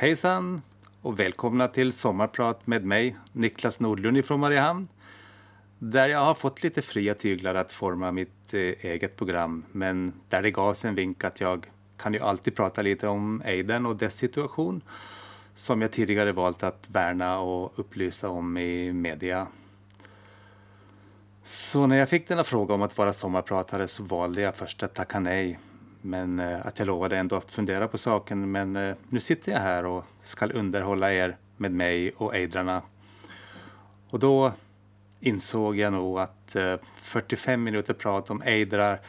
Hejsan och välkomna till Sommarprat med mig, Niklas Nordlund från Mariehamn. Där jag har fått lite fria tyglar att forma mitt eh, eget program, men där det gavs en vink att jag kan ju alltid prata lite om Aiden och dess situation som jag tidigare valt att värna och upplysa om i media. Så när jag fick denna fråga om att vara sommarpratare så valde jag först att tacka nej. Men eh, att jag lovade ändå att fundera på saken. Men eh, nu sitter jag här och ska underhålla er med mig och ejdrarna. Och då insåg jag nog att eh, 45 minuter prat om ejdrar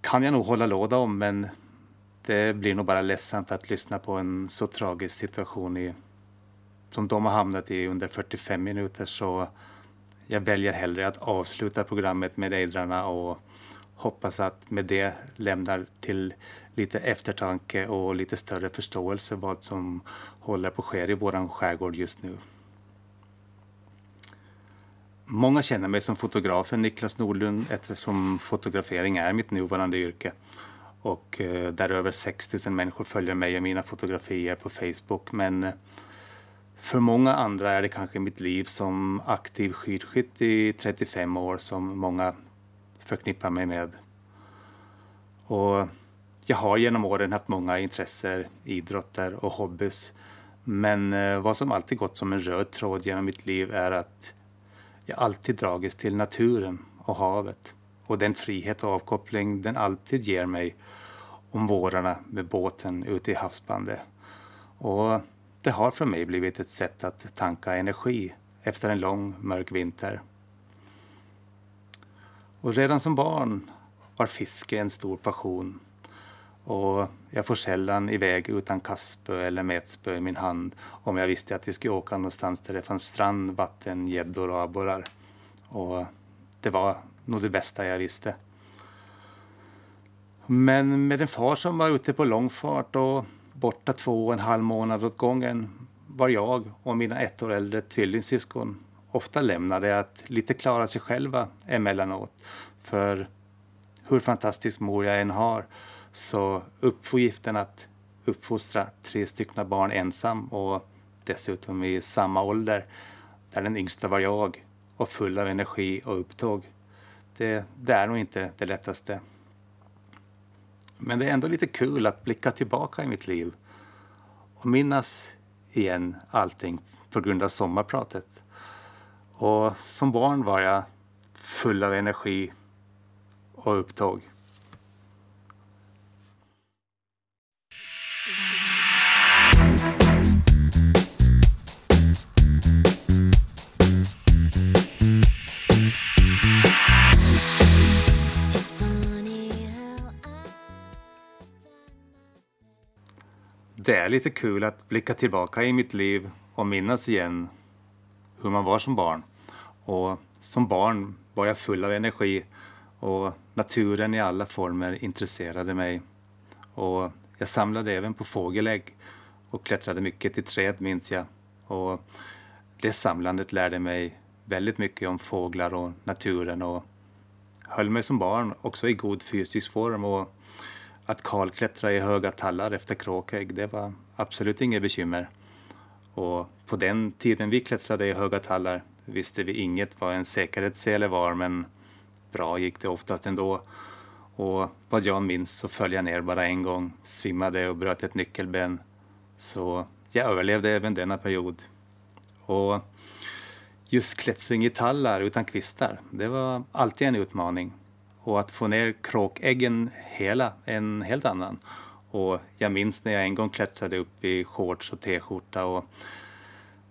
kan jag nog hålla låda om men det blir nog bara ledsamt att lyssna på en så tragisk situation i, som de har hamnat i under 45 minuter så jag väljer hellre att avsluta programmet med ejdrarna och hoppas att med det lämnar till lite eftertanke och lite större förståelse vad som håller på att ske i vår skärgård just nu. Många känner mig som fotografen Niklas Nordlund eftersom fotografering är mitt nuvarande yrke. Och eh, där över 6000 människor följer mig och mina fotografier på Facebook. Men eh, för många andra är det kanske mitt liv som aktiv skidskytt i 35 år som många förknippar mig med. Och jag har genom åren haft många intressen, idrotter och hobbys. Men eh, vad som alltid gått som en röd tråd genom mitt liv är att jag alltid dragits till naturen och havet och den frihet och avkoppling den alltid ger mig om vårarna med båten ute i havsbandet. Och det har för mig blivit ett sätt att tanka energi efter en lång mörk vinter. Och redan som barn var fiske en stor passion. Och jag får sällan iväg utan kastspö eller metspö i min hand om jag visste att vi skulle åka någonstans där det fanns strand, vatten, gäddor och abborrar. Och det var nog det bästa jag visste. Men med en far som var ute på långfart och borta två och en halv månad åt gången var jag och mina ett år äldre tvillingsyskon ofta lämnade att lite klara sig själva emellanåt. För hur fantastisk mor jag än har så uppgiften att uppfostra tre stycken barn ensam och dessutom i samma ålder, där den yngsta var jag och full av energi och upptåg. Det, det är nog inte det lättaste. Men det är ändå lite kul att blicka tillbaka i mitt liv och minnas igen allting på grund av sommarpratet. Och som barn var jag full av energi och upptåg. Det är lite kul att blicka tillbaka i mitt liv och minnas igen hur man var som barn. Och som barn var jag full av energi och naturen i alla former intresserade mig. Och jag samlade även på fågelägg och klättrade mycket i träd minns jag. Och det samlandet lärde mig väldigt mycket om fåglar och naturen och höll mig som barn också i god fysisk form och att kalklättra i höga tallar efter kråkägg, det var absolut inget bekymmer. Och på den tiden vi klättrade i höga tallar visste vi inget vad en säkerhetssele var, men bra gick det oftast ändå. Och vad jag minns så föll jag ner bara en gång, svimmade och bröt ett nyckelben. Så jag överlevde även denna period. Och just klättring i tallar utan kvistar, det var alltid en utmaning. Och att få ner kråkäggen hela, en helt annan. Och jag minns när jag en gång klättrade upp i shorts och t-skjorta och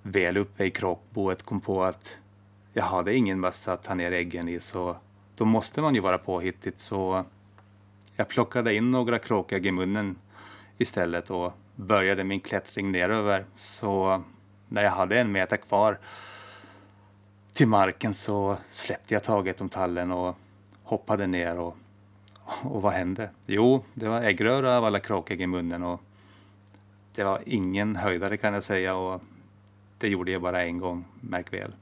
väl uppe i kråkboet kom på att jag hade ingen mössa att ta ner äggen i så då måste man ju vara påhittigt så jag plockade in några kråkägg i munnen istället och började min klättring neröver. Så när jag hade en meter kvar till marken så släppte jag taget om tallen och hoppade ner och, och vad hände? Jo, det var äggröra av alla kråkägg i munnen och det var ingen höjdare kan jag säga och det gjorde jag bara en gång, märk väl.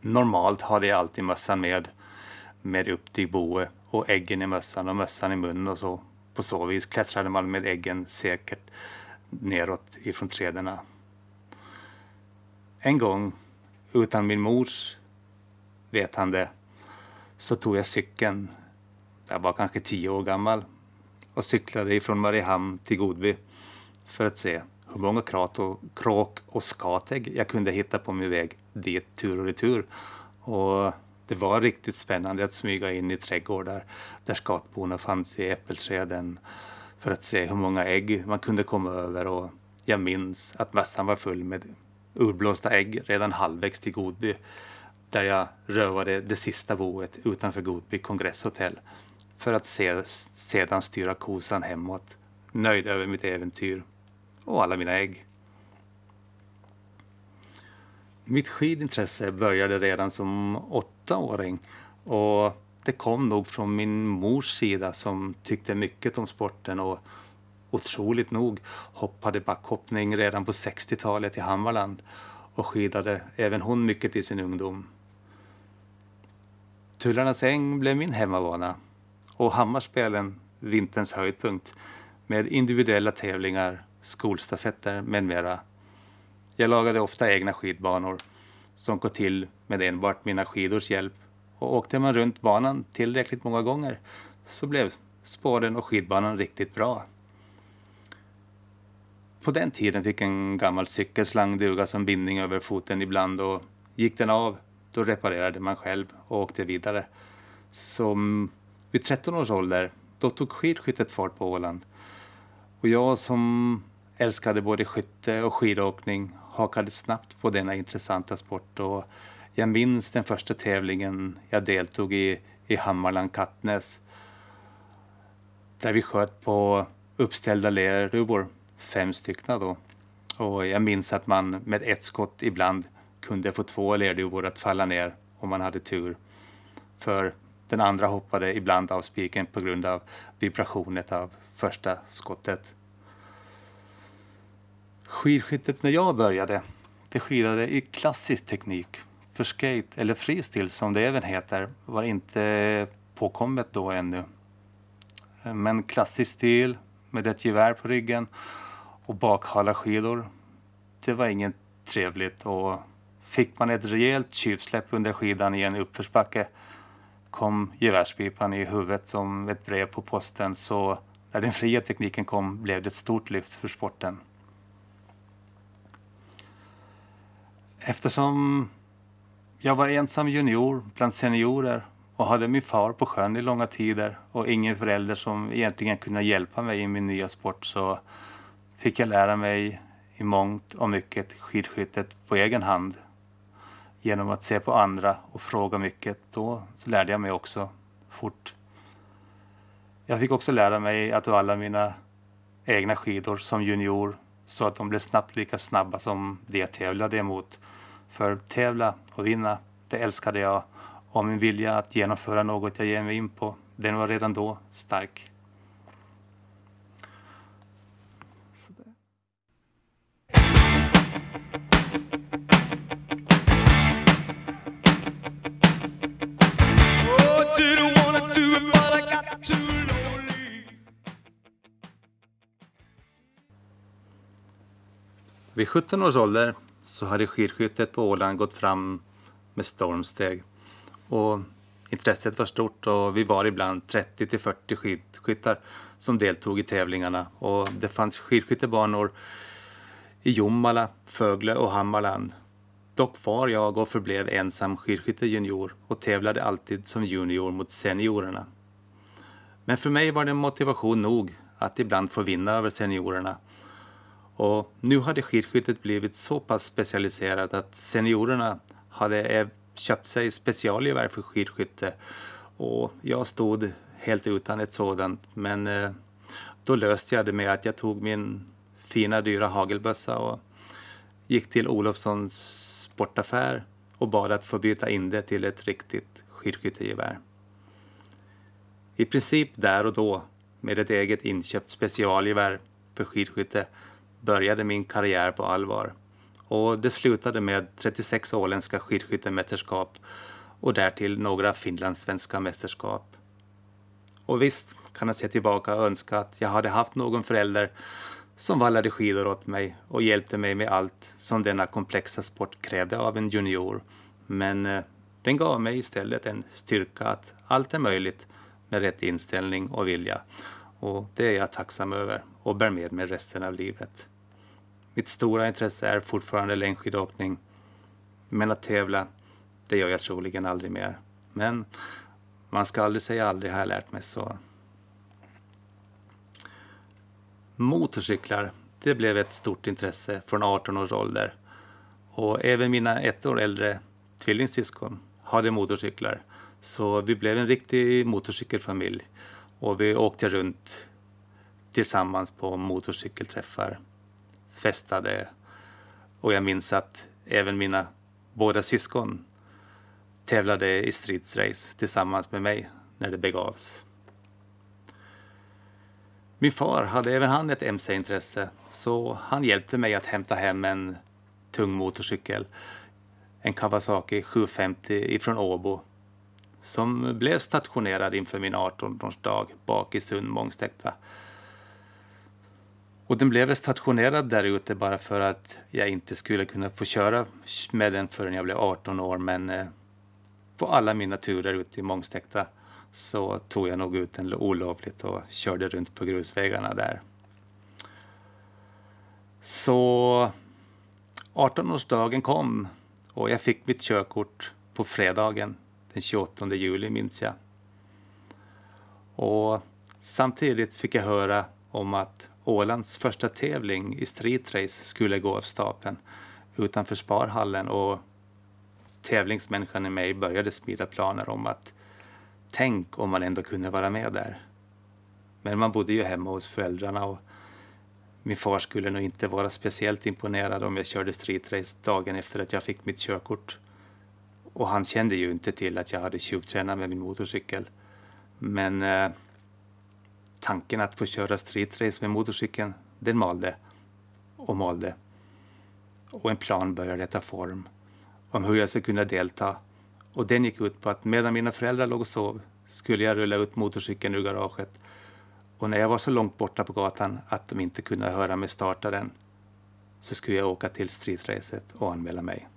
Normalt hade jag alltid mössan med, med upp till boet och äggen i mössan och mössan i munnen och så. På så vis klättrade man med äggen säkert neråt ifrån träden. En gång, utan min mors vetande, så tog jag cykeln. Jag var kanske tio år gammal och cyklade ifrån Mariehamn till Godby för att se hur många krat och, kråk och skatägg jag kunde hitta på min väg dit tur och retur. Och det var riktigt spännande att smyga in i trädgårdar där skatborna fanns i äppelträden för att se hur många ägg man kunde komma över. Och jag minns att mössan var full med urblåsta ägg redan halvvägs till Godby där jag rövade det sista boet utanför Godby kongresshotell för att se, sedan styra kosan hemåt, nöjd över mitt äventyr och alla mina ägg. Mitt skidintresse började redan som åttaåring och det kom nog från min mors sida som tyckte mycket om sporten och otroligt nog hoppade backhoppning redan på 60-talet i Hammarland och skidade även hon mycket i sin ungdom. Tullarnas äng blev min hemmabana och Hammarspelen vinterns höjdpunkt med individuella tävlingar, skolstafetter med mera. Jag lagade ofta egna skidbanor som går till med enbart mina skidors hjälp och åkte man runt banan tillräckligt många gånger så blev spåren och skidbanan riktigt bra. På den tiden fick en gammal cykelslang duga som bindning över foten ibland och gick den av då reparerade man själv och åkte vidare. Som vid 13 års ålder, då tog skidskyttet fart på Åland. Och jag som älskade både skytte och skidåkning hakade snabbt på denna intressanta sport och jag minns den första tävlingen jag deltog i i Hammarland Kattnäs. Där vi sköt på uppställda lerduvor, fem stycken då. Och jag minns att man med ett skott ibland kunde få två lerduvor att falla ner om man hade tur. För den andra hoppade ibland av spiken på grund av vibrationet av första skottet. Skidskyttet när jag började, det skidade i klassisk teknik. För skate, eller freestyle som det även heter, var inte påkommet då ännu. Men klassisk stil med ett gevär på ryggen och bakhala skidor, det var inget trevligt och fick man ett rejält tjuvsläpp under skidan i en uppförsbacke kom gevärspipan i huvudet som ett brev på posten så när den fria tekniken kom blev det ett stort lyft för sporten. Eftersom jag var ensam junior bland seniorer och hade min far på sjön i långa tider och ingen förälder som egentligen kunde hjälpa mig i min nya sport så fick jag lära mig i mångt och mycket skidskyttet på egen hand genom att se på andra och fråga mycket. Då lärde jag mig också fort. Jag fick också lära mig att alla mina egna skidor som junior så att de blev snabbt lika snabba som det jag tävlade emot. För tävla och vinna, det älskade jag och min vilja att genomföra något jag ger mig in på, den var redan då stark. Vid 17 års ålder så hade skidskyttet på Åland gått fram med stormsteg. Och intresset var stort och vi var ibland 30 till 40 skidskyttar som deltog i tävlingarna. Och det fanns skidskyttebanor i Jomala, Fögle och Hammarland. Dock var jag och förblev ensam skidskyttejunior och tävlade alltid som junior mot seniorerna. Men för mig var det motivation nog att ibland få vinna över seniorerna och nu hade skidskyttet blivit så pass specialiserat att seniorerna hade eh, köpt sig specialgevär för skidskytte. Och jag stod helt utan ett sådant. Men eh, då löste jag det med att jag tog min fina dyra hagelbössa och gick till Olofssons sportaffär och bad att få byta in det till ett riktigt skidskyttegevär. I princip där och då, med ett eget inköpt specialgevär för skidskytte, började min karriär på allvar. Och det slutade med 36 åländska skidskyttemästerskap och därtill några finlandssvenska mästerskap. Och visst kan jag se tillbaka och önska att jag hade haft någon förälder som vallade skidor åt mig och hjälpte mig med allt som denna komplexa sport krävde av en junior. Men eh, den gav mig istället en styrka att allt är möjligt med rätt inställning och vilja. Och det är jag tacksam över och bär med mig resten av livet. Mitt stora intresse är fortfarande längdskidåkning. Men att tävla, det gör jag troligen aldrig mer. Men man ska aldrig säga aldrig har jag lärt mig så. Motorcyklar, det blev ett stort intresse från 18 års ålder. Och även mina ett år äldre tvillingsyskon hade motorcyklar. Så vi blev en riktig motorcykelfamilj. Och vi åkte runt tillsammans på motorcykelträffar, festade. Och jag minns att även mina båda syskon tävlade i stridsrace tillsammans med mig när det begavs. Min far hade även han ett mc-intresse så han hjälpte mig att hämta hem en tung motorcykel, en Kawasaki 750 ifrån Åbo som blev stationerad inför min 18-årsdag bak i Sund Mångstäkta. Och den blev stationerad där ute bara för att jag inte skulle kunna få köra med den förrän jag blev 18 år men eh, på alla mina turer ute i Mångstäkta så tog jag nog ut den olovligt och körde runt på grusvägarna där. Så 18-årsdagen kom och jag fick mitt körkort på fredagen den 28 juli minns jag. Och samtidigt fick jag höra om att Ålands första tävling i streetrace skulle gå av stapeln utanför Sparhallen och tävlingsmänniskan i mig började smida planer om att tänk om man ändå kunde vara med där. Men man bodde ju hemma hos föräldrarna och min far skulle nog inte vara speciellt imponerad om jag körde streetrace dagen efter att jag fick mitt körkort. Och han kände ju inte till att jag hade tjuvtränat med min motorcykel. Men eh, tanken att få köra streetrace med motorcykeln, den malde och malde. Och en plan började ta form om hur jag skulle kunna delta. Och den gick ut på att medan mina föräldrar låg och sov skulle jag rulla ut motorcykeln ur garaget. Och när jag var så långt borta på gatan att de inte kunde höra mig starta den så skulle jag åka till streetracet och anmäla mig.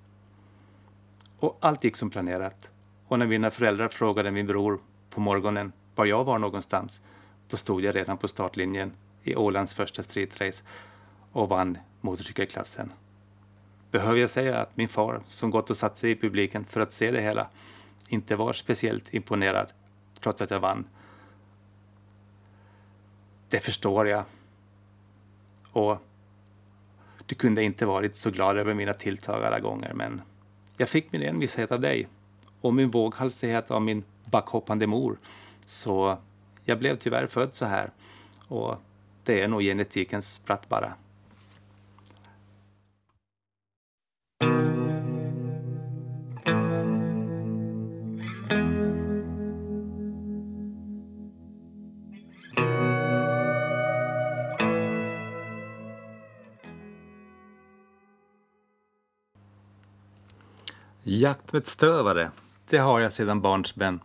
Och allt gick som planerat. Och när mina föräldrar frågade min bror på morgonen var jag var någonstans, då stod jag redan på startlinjen i Ålands första streetrace och vann motorcykelklassen. Behöver jag säga att min far, som gått och satt sig i publiken för att se det hela, inte var speciellt imponerad trots att jag vann. Det förstår jag. Och du kunde inte varit så glad över mina tilltag alla gånger, men jag fick min envishet av dig och min våghalsighet av min backhoppande mor. Så jag blev tyvärr född så här. Och det är nog genetikens spratt bara. Jakt med stövare, det har jag sedan barnsben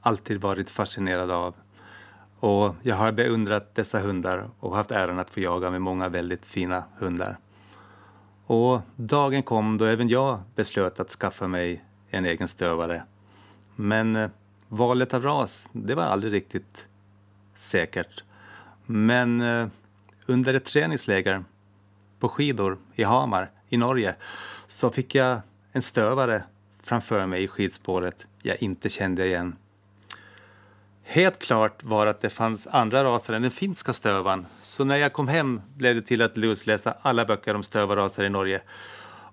alltid varit fascinerad av. Och jag har beundrat dessa hundar och haft äran att få jaga med många väldigt fina hundar. Och dagen kom då även jag beslöt att skaffa mig en egen stövare. Men eh, valet av ras, det var aldrig riktigt säkert. Men eh, under ett träningsläger på skidor i Hamar i Norge så fick jag en stövare framför mig i skidspåret jag inte kände igen. Helt klart var att det fanns andra raser än den finska stövan, så när jag kom hem blev det till att lusläsa alla böcker om stövarraser i Norge.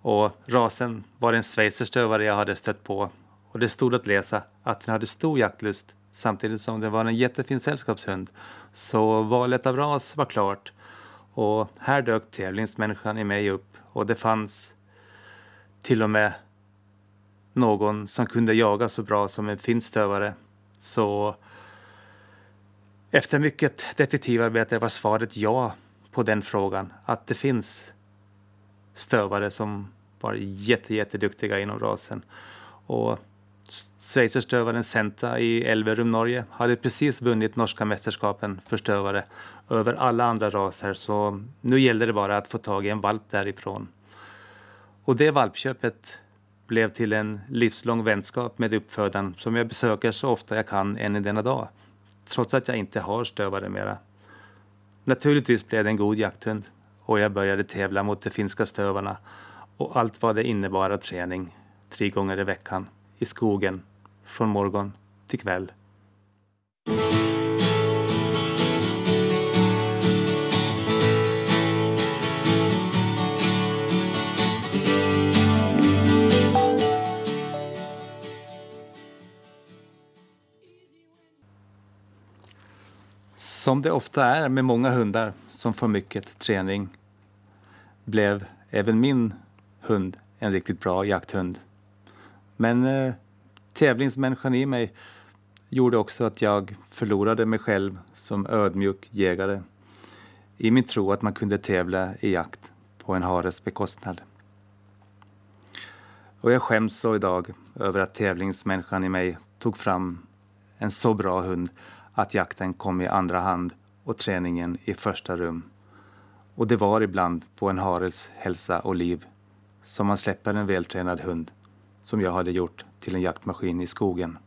Och rasen var en schweizerstövare jag hade stött på och det stod att läsa att den hade stor jaktlust samtidigt som det var en jättefin sällskapshund. Så valet av ras var klart och här dök tävlingsmänniskan i mig upp och det fanns till och med någon som kunde jaga så bra som en finstövare. Så efter mycket detektivarbete var svaret ja på den frågan. Att det finns stövare som var jätte, jätteduktiga inom rasen. Och schweizerstövaren Senta i Elverum, Norge, hade precis vunnit norska mästerskapen för stövare över alla andra raser så nu gällde det bara att få tag i en valp därifrån. Och det valpköpet blev till en livslång vänskap med uppfödaren som jag besöker så ofta jag kan än i denna dag, trots att jag inte har stövare mera. Naturligtvis blev det en god jakthund och jag började tävla mot de finska stövarna och allt vad det innebar av träning tre gånger i veckan i skogen från morgon till kväll. Som det ofta är med många hundar som får mycket träning blev även min hund en riktigt bra jakthund. Men eh, tävlingsmänniskan i mig gjorde också att jag förlorade mig själv som ödmjuk jägare i min tro att man kunde tävla i jakt på en hares bekostnad. Och jag skäms så idag över att tävlingsmänniskan i mig tog fram en så bra hund att jakten kom i andra hand och träningen i första rum. Och det var ibland på en hares hälsa och liv som man släpper en vältränad hund som jag hade gjort till en jaktmaskin i skogen.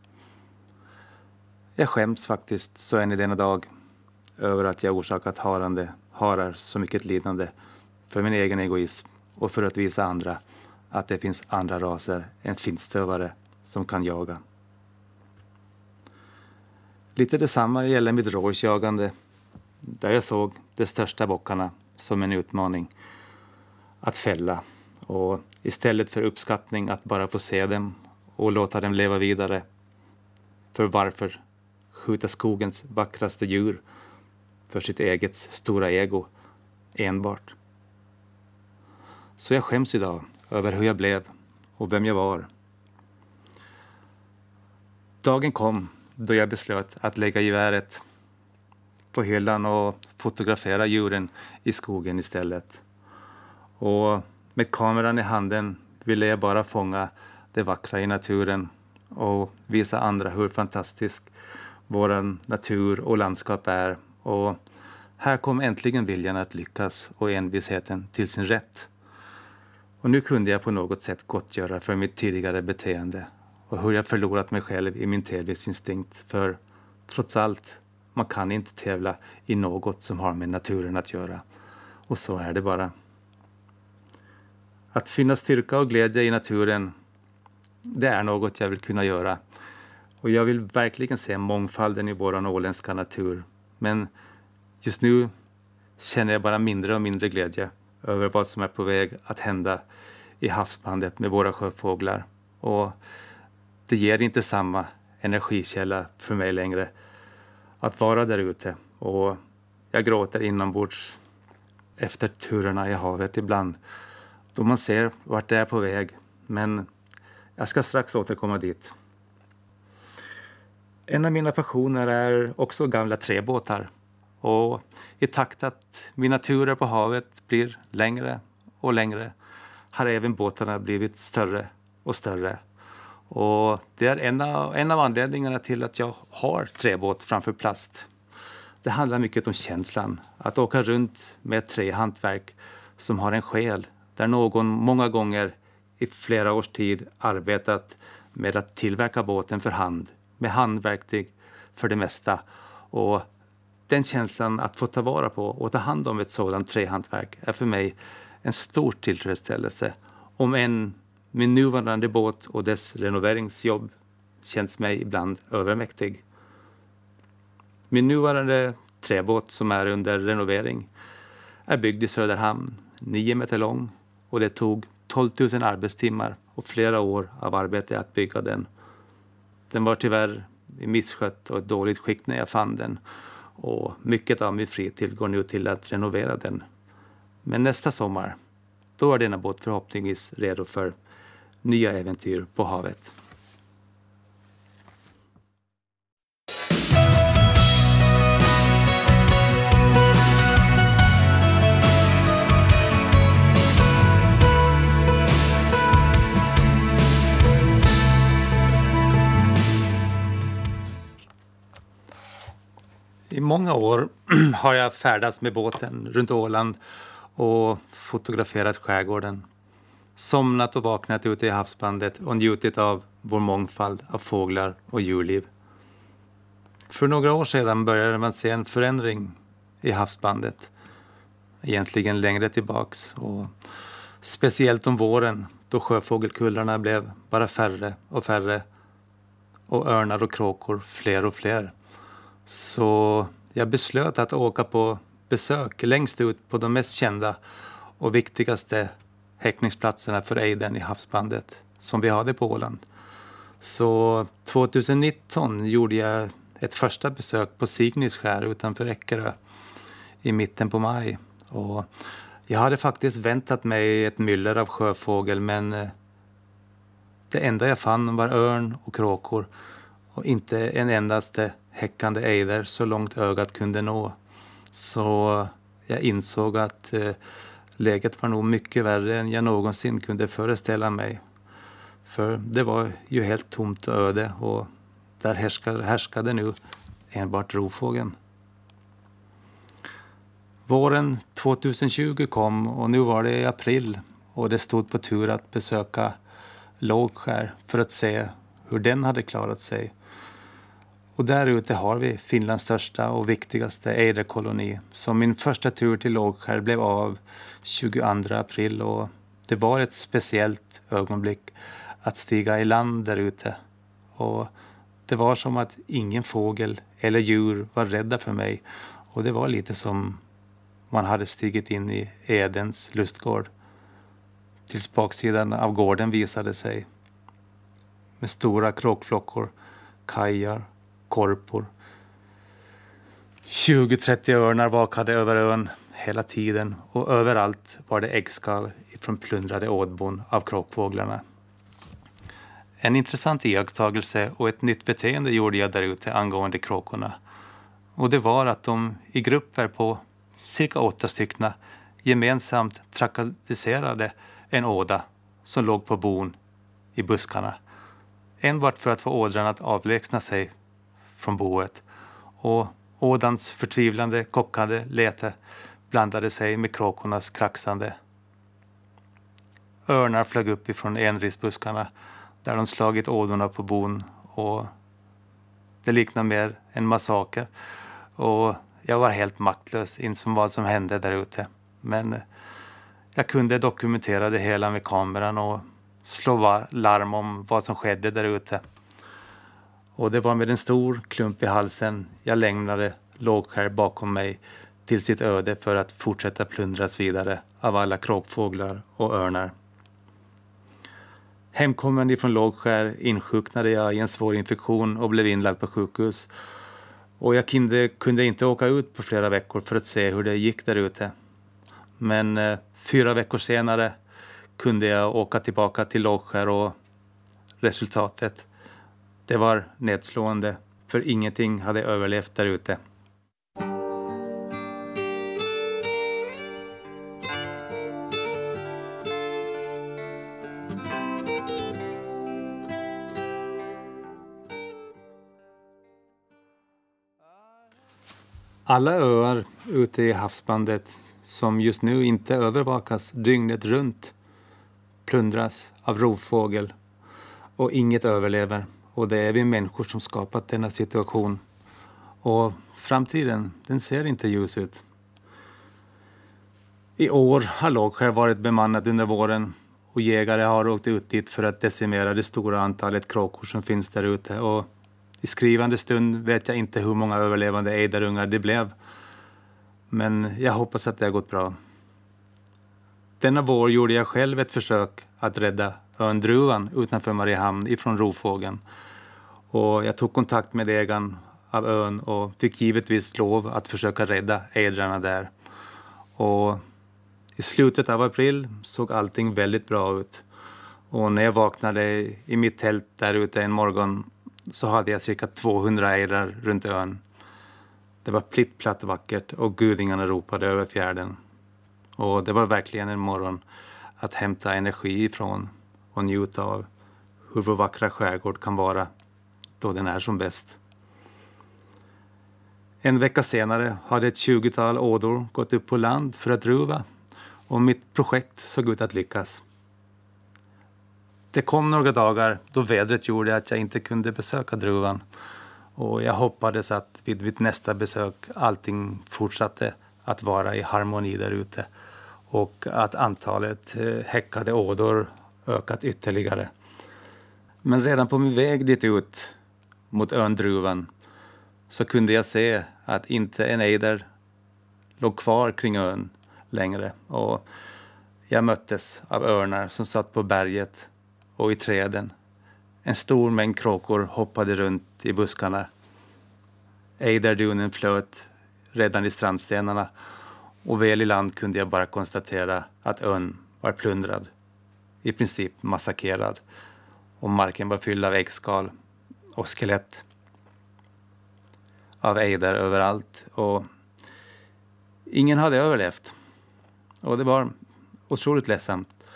Jag skäms faktiskt så än i denna dag över att jag orsakat harande harar så mycket lidande för min egen egoism och för att visa andra att det finns andra raser än finstövare som kan jaga. Lite detsamma gäller mitt rådjursjagande där jag såg de största bockarna som en utmaning att fälla och istället för uppskattning att bara få se dem och låta dem leva vidare. För varför skjuta skogens vackraste djur för sitt eget stora ego enbart? Så jag skäms idag över hur jag blev och vem jag var. Dagen kom då jag beslöt att lägga geväret på hyllan och fotografera djuren i skogen istället. Och med kameran i handen ville jag bara fånga det vackra i naturen och visa andra hur fantastisk vår natur och landskap är. Och här kom äntligen viljan att lyckas och envisheten till sin rätt. Och nu kunde jag på något sätt gottgöra för mitt tidigare beteende och hur jag förlorat mig själv i min tävlingsinstinkt. För trots allt, man kan inte tävla i något som har med naturen att göra. Och så är det bara. Att finna styrka och glädje i naturen, det är något jag vill kunna göra. Och jag vill verkligen se mångfalden i vår åländska natur. Men just nu känner jag bara mindre och mindre glädje över vad som är på väg att hända i havsbandet med våra sjöfåglar. Och det ger inte samma energikälla för mig längre att vara där ute. Och jag gråter inombords efter turerna i havet ibland då man ser vart det är på väg. Men jag ska strax återkomma dit. En av mina passioner är också gamla träbåtar. Och i takt att mina turer på havet blir längre och längre har även båtarna blivit större och större. Och det är en av, en av anledningarna till att jag har träbåt framför plast. Det handlar mycket om känslan, att åka runt med ett trähantverk som har en själ där någon många gånger i flera års tid arbetat med att tillverka båten för hand, med handverktyg för det mesta. Och den känslan att få ta vara på och ta hand om ett sådant trähantverk är för mig en stor tillfredsställelse. Om än min nuvarande båt och dess renoveringsjobb känns mig ibland övermäktig. Min nuvarande träbåt som är under renovering är byggd i Söderhamn, nio meter lång, och det tog 12 000 arbetstimmar och flera år av arbete att bygga den. Den var tyvärr i misskött och ett dåligt skick när jag fann den och mycket av min fritid går nu till att renovera den. Men nästa sommar, då är denna båt förhoppningsvis redo för nya äventyr på havet. I många år har jag färdats med båten runt Åland och fotograferat skärgården. Somnat och vaknat ute i havsbandet och njutit av vår mångfald av fåglar och djurliv. För några år sedan började man se en förändring i havsbandet. Egentligen längre tillbaks. Och speciellt om våren då sjöfågelkullarna blev bara färre och färre och örnar och kråkor fler och fler. Så jag beslöt att åka på besök längst ut på de mest kända och viktigaste häckningsplatserna för ejdern i havsbandet som vi hade på Åland. Så 2019 gjorde jag ett första besök på Signis skär utanför Eckerö i mitten på maj. Och jag hade faktiskt väntat mig ett myller av sjöfågel men eh, det enda jag fann var örn och kråkor och inte en endaste häckande ejder så långt ögat kunde nå. Så jag insåg att eh, läget var nog mycket värre än jag någonsin kunde föreställa mig. För det var ju helt tomt och öde och där härskade, härskade nu enbart rovfågeln. Våren 2020 kom och nu var det i april och det stod på tur att besöka Lågskär för att se hur den hade klarat sig. Och där ute har vi Finlands största och viktigaste ejderkoloni. Så min första tur till Lågskär blev av 22 april och det var ett speciellt ögonblick att stiga i land där ute. Och det var som att ingen fågel eller djur var rädda för mig och det var lite som man hade stigit in i Edens lustgård. Tills baksidan av gården visade sig med stora kråkflockor, kajar, korpor. 20-30 örnar vakade över ön hela tiden och överallt var det äggskal från plundrade ådbon av kråkfåglarna. En intressant iakttagelse och ett nytt beteende gjorde jag där ute angående kråkorna. Och det var att de i grupper på cirka åtta stycken gemensamt trakasserade en åda som låg på bon i buskarna. Enbart för att få ådran att avlägsna sig från boet. Och ådans förtvivlande, kockande lete blandade sig med kråkornas kraxande. Örnar flög upp ifrån enrisbuskarna där de slagit ådorna på bon och det liknar mer en massaker. Och jag var helt maktlös inför vad som hände där ute. Men jag kunde dokumentera det hela med kameran och slå larm om vad som skedde där ute. Och det var med en stor klump i halsen jag lämnade Lågskär bakom mig till sitt öde för att fortsätta plundras vidare av alla kråkfåglar och örnar. Hemkommen ifrån Lågskär insjuknade jag i en svår infektion och blev inlagd på sjukhus. Och jag kunde, kunde inte åka ut på flera veckor för att se hur det gick där ute. Men eh, fyra veckor senare kunde jag åka tillbaka till Lågskär och resultatet, det var nedslående. För ingenting hade överlevt där ute. Alla öar ute i havsbandet som just nu inte övervakas dygnet runt plundras av rovfågel och inget överlever. Och det är vi människor som skapat denna situation. Och framtiden, den ser inte ljus ut. I år har Lågskär varit bemannat under våren och jägare har åkt ut dit för att decimera det stora antalet kråkor som finns där ute. Och i skrivande stund vet jag inte hur många överlevande ejderungar det blev. Men jag hoppas att det har gått bra. Denna vår gjorde jag själv ett försök att rädda ön Druvan utanför Mariehamn ifrån rovfågeln. Och jag tog kontakt med ägaren av ön och fick givetvis lov att försöka rädda ejdrarna där. Och i slutet av april såg allting väldigt bra ut. Och när jag vaknade i mitt tält där ute en morgon så hade jag cirka 200 ejdrar runt ön. Det var plittplatt vackert och gudingarna ropade över fjärden. Och det var verkligen en morgon att hämta energi ifrån och njuta av hur vår vackra skärgård kan vara då den är som bäst. En vecka senare hade ett tjugotal ådor gått upp på land för att ruva och mitt projekt såg ut att lyckas. Det kom några dagar då vädret gjorde att jag inte kunde besöka druvan och jag hoppades att vid mitt nästa besök allting fortsatte att vara i harmoni där ute och att antalet eh, häckade ådor ökat ytterligare. Men redan på min väg dit ut mot ön Druvan så kunde jag se att inte en ejder låg kvar kring ön längre och jag möttes av örnar som satt på berget och i träden. En stor mängd kråkor hoppade runt i buskarna. Ejderdunen flöt redan i strandstenarna och väl i land kunde jag bara konstatera att ön var plundrad, i princip massakrerad och marken var fylld av äggskal och skelett av ejdar överallt och ingen hade överlevt. Och det var otroligt ledsamt.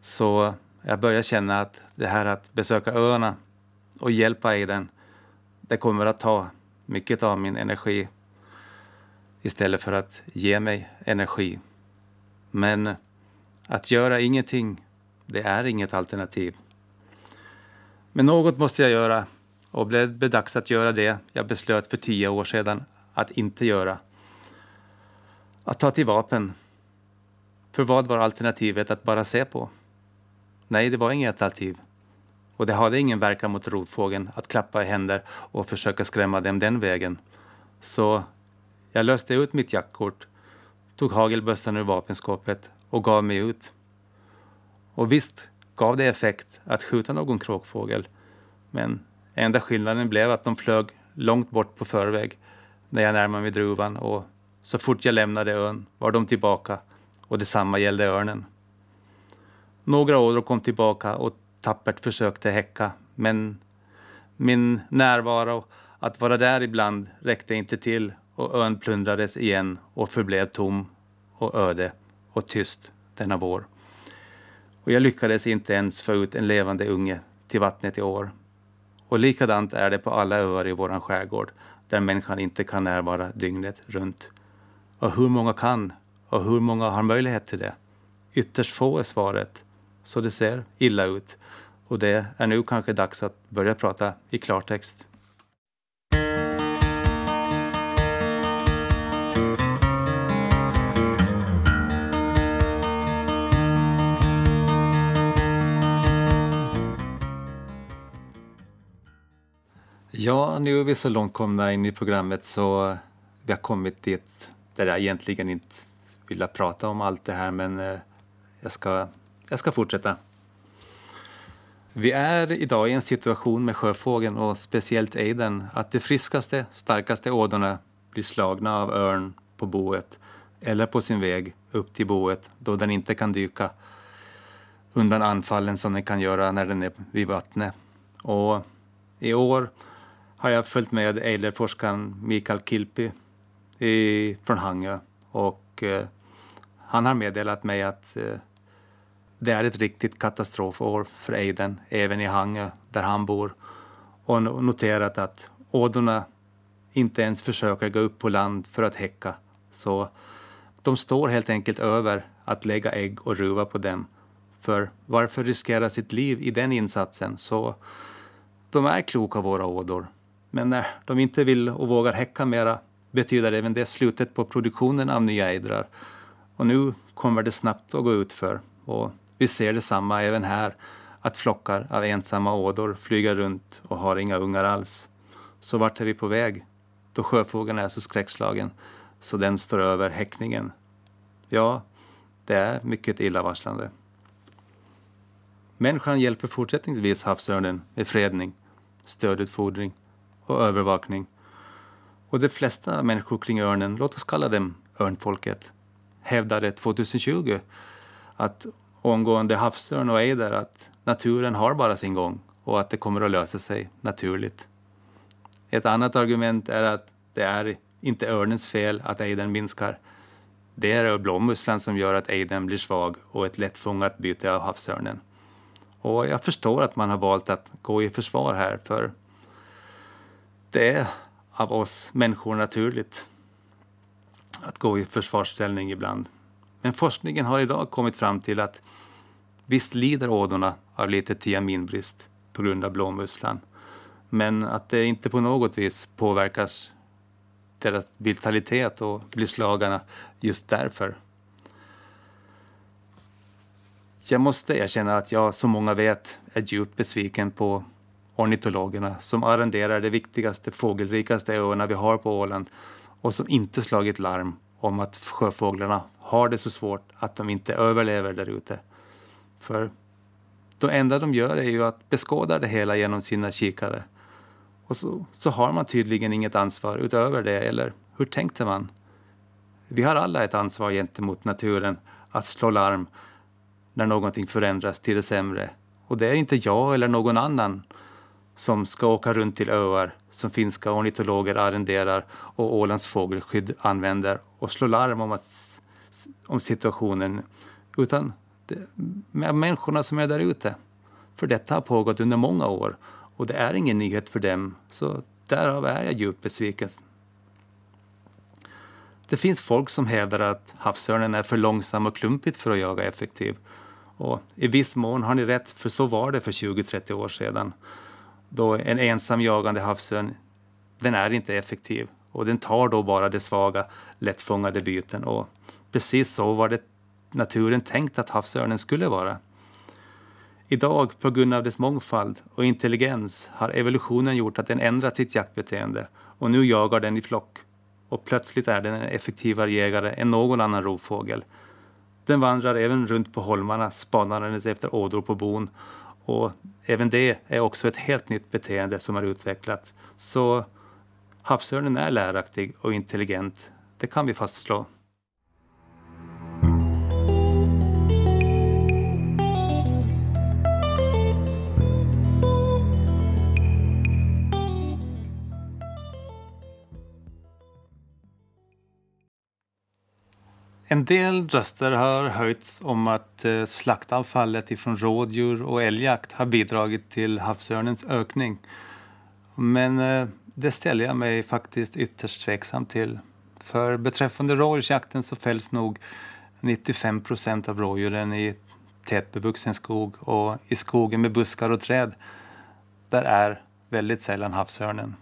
Så jag började känna att det här att besöka öarna och hjälpa ejdern, det kommer att ta mycket av min energi istället för att ge mig energi. Men att göra ingenting, det är inget alternativ. Men något måste jag göra och blev det dags att göra det jag beslöt för tio år sedan att inte göra. Att ta till vapen. För vad var alternativet att bara se på? Nej, det var inget alternativ. Och det hade ingen verkan mot rovfågeln att klappa i händer och försöka skrämma dem den vägen. Så jag löste ut mitt jaktkort, tog hagelbössan ur vapenskåpet och gav mig ut. Och visst gav det effekt att skjuta någon kråkfågel, men enda skillnaden blev att de flög långt bort på förväg när jag närmade mig druvan och så fort jag lämnade ön var de tillbaka och detsamma gällde örnen. Några ådror kom tillbaka och tappert försökte häcka, men min närvaro, att vara där ibland, räckte inte till och ön plundrades igen och förblev tom och öde och tyst denna vår. Och jag lyckades inte ens få ut en levande unge till vattnet i år. Och likadant är det på alla öar i våran skärgård där människan inte kan närvara dygnet runt. Och hur många kan och hur många har möjlighet till det? Ytterst få är svaret. Så det ser illa ut. Och det är nu kanske dags att börja prata i klartext. Ja, nu är vi så långt komna in i programmet så vi har kommit dit där jag egentligen inte vill prata om allt det här men eh, jag ska, jag ska fortsätta. Vi är idag i en situation med sjöfågeln och speciellt ejdern att de friskaste, starkaste ådorna blir slagna av örn på boet eller på sin väg upp till boet då den inte kan dyka undan anfallen som den kan göra när den är vid vattnet. Och i år har jag följt med ejderforskaren Mikael Kilpi i, från Hangö och eh, han har meddelat mig att eh, det är ett riktigt katastrofår för ejden, även i Hangö där han bor och noterat att ådorna inte ens försöker gå upp på land för att häcka. Så de står helt enkelt över att lägga ägg och ruva på dem. För varför riskera sitt liv i den insatsen? Så de är kloka våra ådor. Men när de inte vill och vågar häcka mera betyder även det slutet på produktionen av nya ejdrar. Och nu kommer det snabbt att gå utför. Och vi ser detsamma även här, att flockar av ensamma ådor flyger runt och har inga ungar alls. Så vart är vi på väg? Då sjöfågeln är så skräckslagen så den står över häckningen. Ja, det är mycket illavarslande. Människan hjälper fortsättningsvis havsörnen med fredning, stödutfodring och övervakning. Och de flesta människor kring örnen, låt oss kalla dem örnfolket, hävdade 2020 att omgående havsörn och ejder att naturen har bara sin gång och att det kommer att lösa sig naturligt. Ett annat argument är att det är inte örnens fel att ejdern minskar. Det är blåmusslan som gör att ejdern blir svag och ett lättfångat byte av havsörnen. Och jag förstår att man har valt att gå i försvar här för det är av oss människor naturligt att gå i försvarsställning ibland. Men forskningen har idag kommit fram till att visst lider ådorna av lite tiaminbrist på grund av blåmusslan, men att det inte på något vis påverkas deras vitalitet och blir slagna just därför. Jag måste erkänna att jag, som många vet, är djupt besviken på ornitologerna som arrenderar de viktigaste fågelrikaste öarna vi har på Åland och som inte slagit larm om att sjöfåglarna har det så svårt att de inte överlever där ute. För det enda de gör är ju att beskåda det hela genom sina kikare. Och så, så har man tydligen inget ansvar utöver det, eller hur tänkte man? Vi har alla ett ansvar gentemot naturen att slå larm när någonting förändras till det sämre. Och det är inte jag eller någon annan som ska åka runt till öar som finska ornitologer arrenderar och Ålands fågelskydd använder och slå larm om, att, om situationen, utan det, med människorna som är där ute. För detta har pågått under många år och det är ingen nyhet för dem, så därav är jag djupt besviken. Det finns folk som hävdar att havsörnen är för långsam och klumpigt för att jaga effektiv. Och I viss mån har ni rätt, för så var det för 20-30 år sedan. Då en ensam jagande havsörn, den är inte effektiv och den tar då bara de svaga, lättfångade byten. Och precis så var det naturen tänkt att havsörnen skulle vara. Idag, på grund av dess mångfald och intelligens, har evolutionen gjort att den ändrat sitt jaktbeteende och nu jagar den i flock. Och plötsligt är den en effektivare jägare än någon annan rovfågel. Den vandrar även runt på holmarna spanandes efter ådror på bon och även det är också ett helt nytt beteende som har utvecklats. Så havsörnen är läraktig och intelligent, det kan vi fastslå. En del röster har höjts om att eh, slaktavfallet ifrån rådjur och älgjakt har bidragit till havsörnens ökning. Men eh, det ställer jag mig faktiskt ytterst tveksam till. För beträffande rådjursjakten så fälls nog 95 procent av rådjuren i tätbevuxen skog och i skogen med buskar och träd. Där är väldigt sällan havsörnen.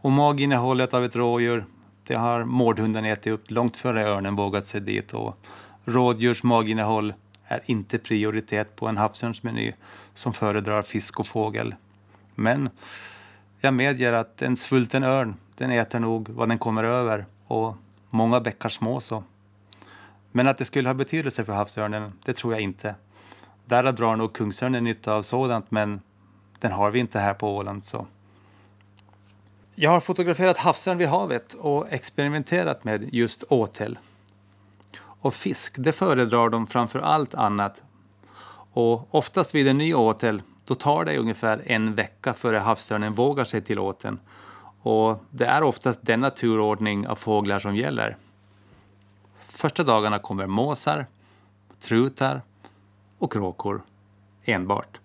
Och maginnehållet av ett rådjur det har mårdhunden ätit upp långt före örnen vågat sig dit och rådjurs maginnehåll är inte prioritet på en havsörnsmeny som föredrar fisk och fågel. Men jag medger att en svulten örn, den äter nog vad den kommer över och många bäckar små så. Men att det skulle ha betydelse för havsörnen, det tror jag inte. Där drar nog kungsörnen nytta av sådant, men den har vi inte här på Åland så. Jag har fotograferat havsörn vid havet och experimenterat med just åtel. Och fisk, det föredrar de framför allt annat. Och oftast vid en ny åtel, då tar det ungefär en vecka före havsörnen vågar sig till åten. Och det är oftast denna turordning av fåglar som gäller. Första dagarna kommer måsar, trutar och kråkor enbart.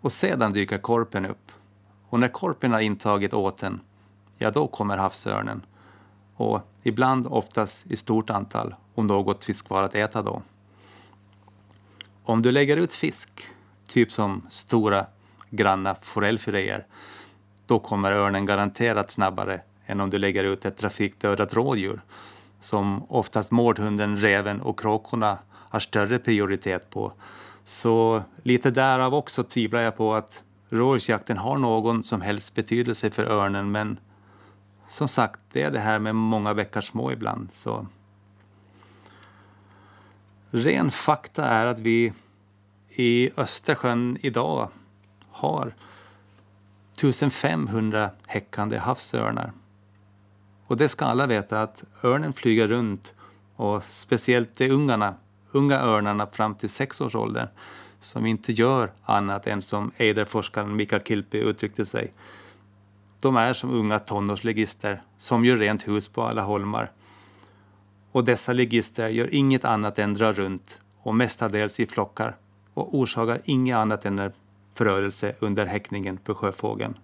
Och sedan dyker korpen upp. Och när korpen har intagit åten, ja då kommer havsörnen. Och ibland, oftast i stort antal, om något fisk kvar att äta då. Om du lägger ut fisk, typ som stora granna forellfiléer, då kommer örnen garanterat snabbare än om du lägger ut ett trafikdödat rådjur som oftast mårdhunden, räven och kråkorna har större prioritet på. Så lite därav också tvivlar jag på att rådjursjakten har någon som helst betydelse för örnen men som sagt, det är det här med många bäckar små ibland. Så. Ren fakta är att vi i Östersjön idag har 1500 häckande havsörnar. Och det ska alla veta att örnen flyger runt och speciellt de ungarna, unga örnarna fram till sex års ålder som inte gör annat än som Eider-forskaren Mikael Kilpi uttryckte sig. De är som unga tonårsligister som gör rent hus på alla holmar. Och dessa ligister gör inget annat än dra runt och mestadels i flockar och orsakar inget annat än förödelse under häckningen för sjöfågeln.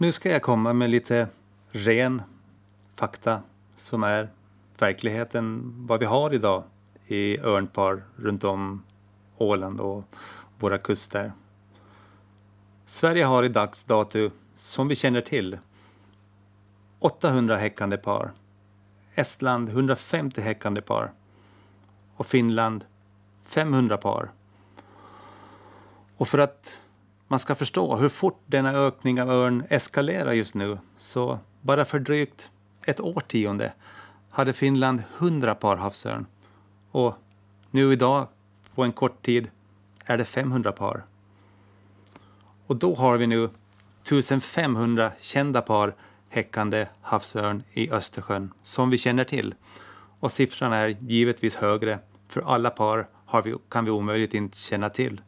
Nu ska jag komma med lite ren fakta som är verkligheten, vad vi har idag i örnpar runt om Åland och våra kuster. Sverige har i dags dato, som vi känner till, 800 häckande par. Estland 150 häckande par. Och Finland 500 par. Och för att man ska förstå hur fort denna ökning av örn eskalerar just nu, så bara för drygt ett årtionde hade Finland 100 par havsörn. Och nu idag, på en kort tid, är det 500 par. Och då har vi nu 1500 kända par häckande havsörn i Östersjön som vi känner till. Och siffran är givetvis högre, för alla par vi, kan vi omöjligt inte känna till.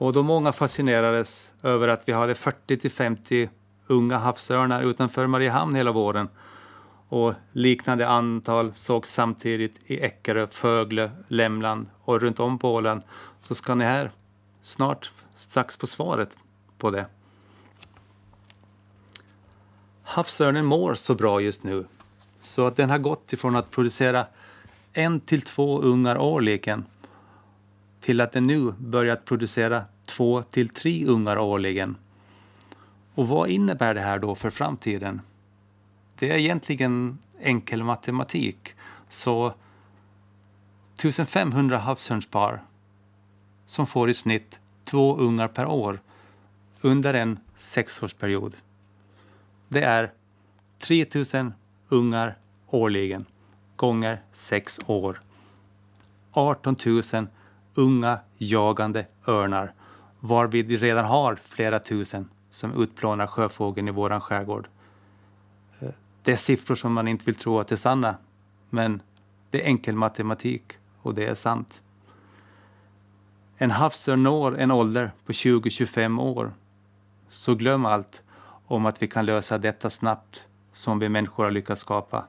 Och då många fascinerades över att vi hade 40 till 50 unga havsörnar utanför Mariehamn hela våren och liknande antal sågs samtidigt i Eckerö, Fögle, Lämland och runt om på Åland så ska ni här snart strax få svaret på det. Havsörnen mår så bra just nu så att den har gått ifrån att producera en till två ungar årligen till att den nu börjat producera två till tre ungar årligen. Och vad innebär det här då för framtiden? Det är egentligen enkel matematik. Så 1500 havsörnspar som får i snitt två ungar per år under en sexårsperiod. Det är 3000 ungar årligen gånger sex år. 18 000 unga jagande örnar varvid vi redan har flera tusen som utplånar sjöfågeln i våran skärgård. Eh, det är siffror som man inte vill tro att det är sanna, men det är enkel matematik och det är sant. En havsörn når en ålder på 20-25 år. Så glöm allt om att vi kan lösa detta snabbt som vi människor har lyckats skapa.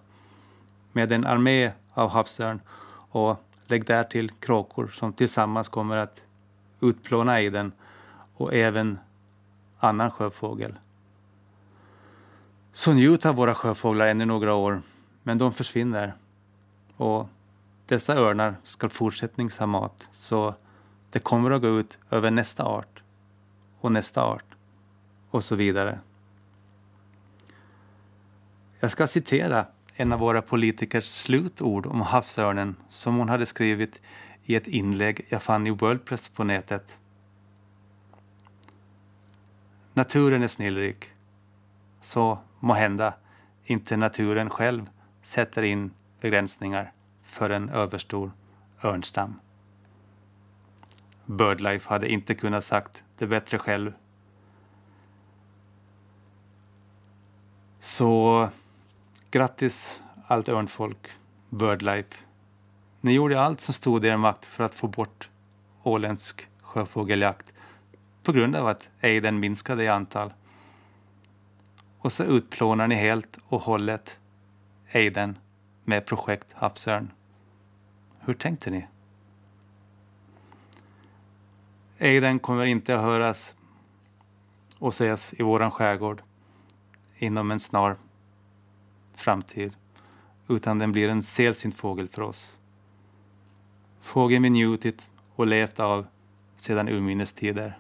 Med en armé av havsörn och lägg därtill kråkor som tillsammans kommer att utplåna ejden och även annan sjöfågel. Så njut av våra sjöfåglar ännu några år, men de försvinner. Och dessa örnar ska fortsättnings ha mat, så det kommer att gå ut över nästa art och nästa art och så vidare. Jag ska citera en av våra politikers slutord om havsörnen som hon hade skrivit i ett inlägg jag fann i Worldpress på nätet. Naturen är snillrik. Så må hända inte naturen själv sätter in begränsningar för en överstor örnstam. Birdlife hade inte kunnat sagt det bättre själv. Så grattis allt örnfolk, Birdlife. Ni gjorde allt som stod i er makt för att få bort åländsk sjöfågeljakt på grund av att ejden minskade i antal. Och så utplånar ni helt och hållet ejden med projekt Havsörn. Hur tänkte ni? Ejden kommer inte att höras och ses i våran skärgård inom en snar framtid, utan den blir en sällsynt fågel för oss. Fågeln vi njutit och levt av sedan urminnes tider.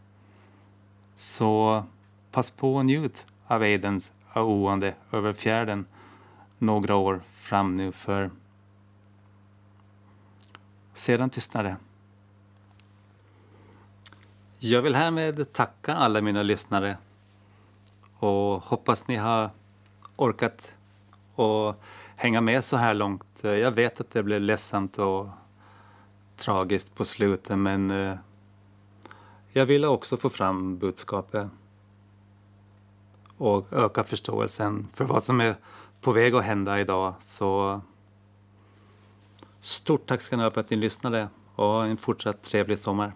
Så pass på och njut av ejdens aoande över fjärden några år fram nu för sedan tystnar det. Jag vill härmed tacka alla mina lyssnare och hoppas ni har orkat och hänga med så här långt. Jag vet att det blev ledsamt och tragiskt på slutet men eh, jag ville också få fram budskapet och öka förståelsen för vad som är på väg att hända idag. Så stort tack ska ni ha för att ni lyssnade och en fortsatt trevlig sommar.